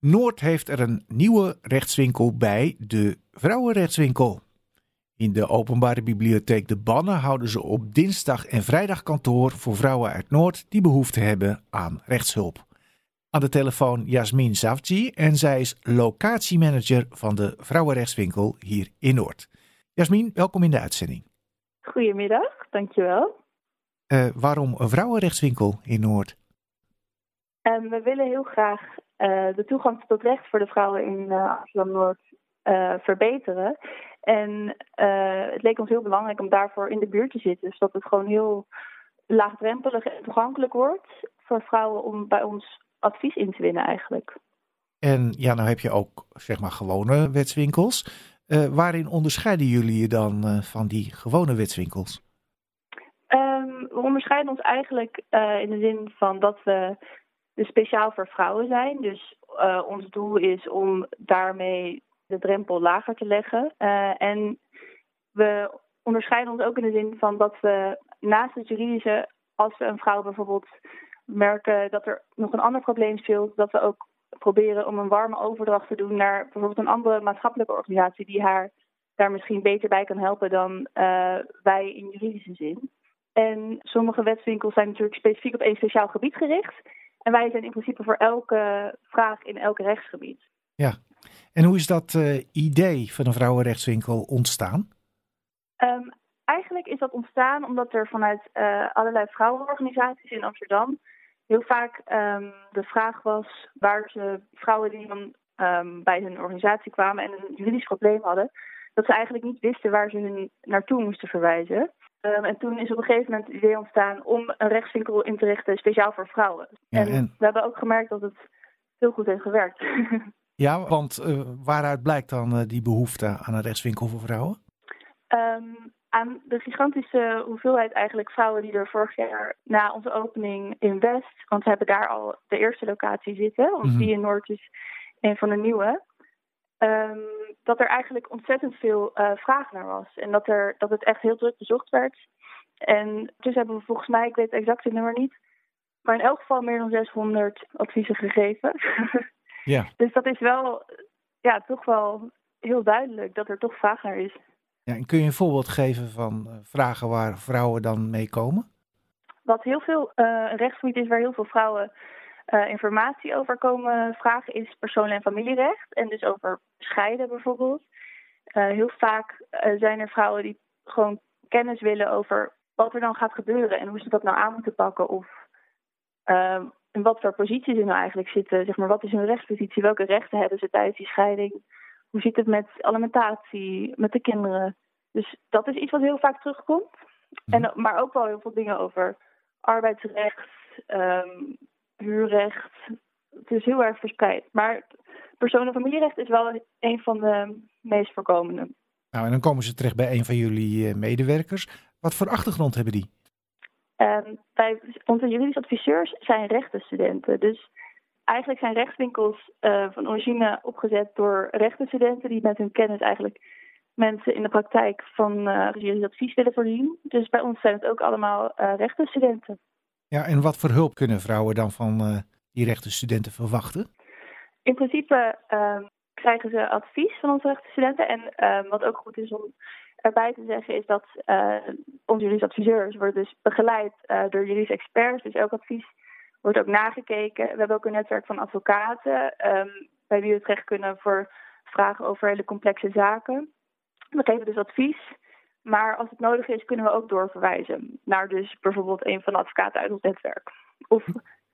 Noord heeft er een nieuwe rechtswinkel bij, de Vrouwenrechtswinkel. In de openbare bibliotheek De Bannen houden ze op dinsdag en vrijdag kantoor voor vrouwen uit Noord die behoefte hebben aan rechtshulp. Aan de telefoon Jasmin Savci en zij is locatiemanager van de Vrouwenrechtswinkel hier in Noord. Jasmin, welkom in de uitzending. Goedemiddag, dankjewel. Uh, waarom een vrouwenrechtswinkel in Noord? Um, we willen heel graag de toegang tot recht voor de vrouwen in uh, Amsterdam-Noord verbeteren. En het leek ons heel belangrijk om daarvoor in de buurt te zitten. Zodat het gewoon heel laagdrempelig en toegankelijk wordt voor vrouwen om bij ons advies in te winnen eigenlijk. En ja, nou heb je ook zeg maar gewone wetswinkels. waarin onderscheiden jullie je dan van die gewone wetswinkels? Um, we onderscheiden ons eigenlijk uh, in de zin van dat we dus speciaal voor vrouwen zijn. Dus uh, ons doel is om daarmee de drempel lager te leggen. Uh, en we onderscheiden ons ook in de zin van dat we naast het juridische, als we een vrouw bijvoorbeeld merken dat er nog een ander probleem speelt, dat we ook proberen om een warme overdracht te doen naar bijvoorbeeld een andere maatschappelijke organisatie die haar daar misschien beter bij kan helpen dan wij in juridische zin. En sommige wetswinkels zijn natuurlijk specifiek op één speciaal gebied gericht. En wij zijn in principe voor elke vraag in elk rechtsgebied. Ja, en hoe is dat uh, idee van een vrouwenrechtswinkel ontstaan? Um, eigenlijk is dat ontstaan omdat er vanuit uh, allerlei vrouwenorganisaties in Amsterdam heel vaak um, de vraag was waar ze vrouwen die dan um, bij hun organisatie kwamen en een juridisch probleem hadden, dat ze eigenlijk niet wisten waar ze hun naartoe moesten verwijzen. Um, en toen is op een gegeven moment het idee ontstaan om een rechtswinkel in te richten speciaal voor vrouwen. Ja, en, en, we hebben ook gemerkt dat het heel goed heeft gewerkt. ja, want uh, waaruit blijkt dan uh, die behoefte aan een rechtswinkel voor vrouwen? Um, aan de gigantische hoeveelheid eigenlijk vrouwen die er vorig jaar na onze opening in West, want we hebben daar al de eerste locatie zitten, want mm -hmm. die in Noord is een van de nieuwe. Um, dat er eigenlijk ontzettend veel uh, vraag naar was. En dat, er, dat het echt heel druk bezocht werd. En dus hebben we volgens mij, ik weet het exacte nummer niet, maar in elk geval meer dan 600 adviezen gegeven. ja. Dus dat is wel, ja, toch wel heel duidelijk dat er toch vraag naar is. Ja, en kun je een voorbeeld geven van uh, vragen waar vrouwen dan mee komen? Wat heel veel uh, een rechtsgebied is waar heel veel vrouwen uh, informatie over komen vragen is persoonlijk en familierecht. En dus over scheiden bijvoorbeeld. Uh, heel vaak uh, zijn er vrouwen die gewoon kennis willen over wat er dan gaat gebeuren en hoe ze dat nou aan moeten pakken. Of in wat voor positie ze nou eigenlijk zitten. Zeg maar, wat is hun rechtspositie? Welke rechten hebben ze tijdens die scheiding? Hoe zit het met alimentatie, met de kinderen? Dus dat is iets wat heel vaak terugkomt. En, maar ook wel heel veel dingen over arbeidsrecht, um, huurrecht. Het is heel erg verspreid. Maar persoon- en familierecht is wel een van de meest voorkomende. Nou, en dan komen ze terecht bij een van jullie medewerkers. Wat voor achtergrond hebben die? Um, wij, onze juridische adviseurs zijn rechtenstudenten. Dus eigenlijk zijn rechtswinkels uh, van origine opgezet door rechtenstudenten die met hun kennis eigenlijk mensen in de praktijk van uh, juridisch advies willen voorzien. Dus bij ons zijn het ook allemaal uh, rechtenstudenten. Ja, en wat voor hulp kunnen vrouwen dan van uh, die rechtenstudenten verwachten? In principe uh, krijgen ze advies van onze rechtenstudenten. En uh, wat ook goed is om erbij te zeggen is dat uh, onze juridische adviseurs worden dus begeleid door juridische experts. Dus elk advies wordt ook nagekeken. We hebben ook een netwerk van advocaten um, bij wie we terecht kunnen voor vragen over hele complexe zaken. We geven dus advies. Maar als het nodig is, kunnen we ook doorverwijzen naar dus bijvoorbeeld een van de advocaten uit ons netwerk. Of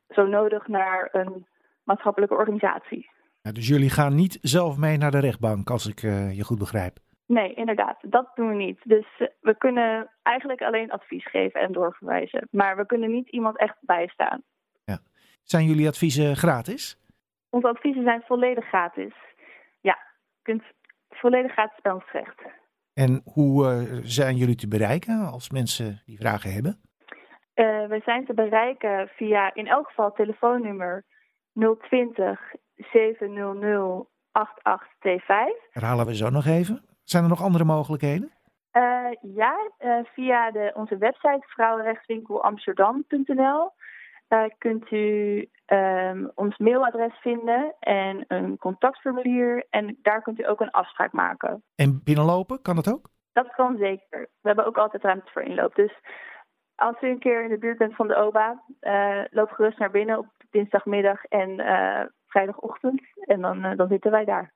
zo nodig naar een maatschappelijke organisatie. Ja, dus jullie gaan niet zelf mee naar de rechtbank, als ik uh, je goed begrijp? Nee, inderdaad. Dat doen we niet. Dus uh, we kunnen eigenlijk alleen advies geven en doorverwijzen. Maar we kunnen niet iemand echt bijstaan. Ja. Zijn jullie adviezen gratis? Onze adviezen zijn volledig gratis. Ja, je kunt volledig gratis bij ons terecht. En hoe uh, zijn jullie te bereiken als mensen die vragen hebben? Uh, we zijn te bereiken via in elk geval telefoonnummer 020 700 8825. Herhalen we zo nog even. Zijn er nog andere mogelijkheden? Uh, ja, via de, onze website vrouwenrechtswinkelamsterdam.nl. kunt u um, ons mailadres vinden en een contactformulier. En daar kunt u ook een afspraak maken. En binnenlopen, kan dat ook? Dat kan zeker. We hebben ook altijd ruimte voor inloop. Dus als u een keer in de buurt bent van de OBA, uh, loop gerust naar binnen op dinsdagmiddag en uh, vrijdagochtend. En dan, uh, dan zitten wij daar.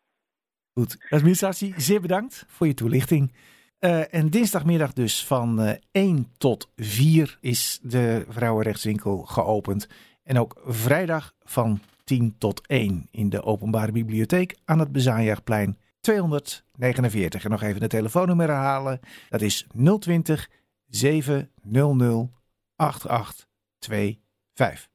Goed. Administratie, zeer bedankt voor je toelichting. Uh, en dinsdagmiddag dus van uh, 1 tot 4 is de Vrouwenrechtswinkel geopend. En ook vrijdag van 10 tot 1 in de Openbare Bibliotheek aan het Bezaanjaagplein 249. En nog even de telefoonnummer herhalen. Dat is 020 700 8825.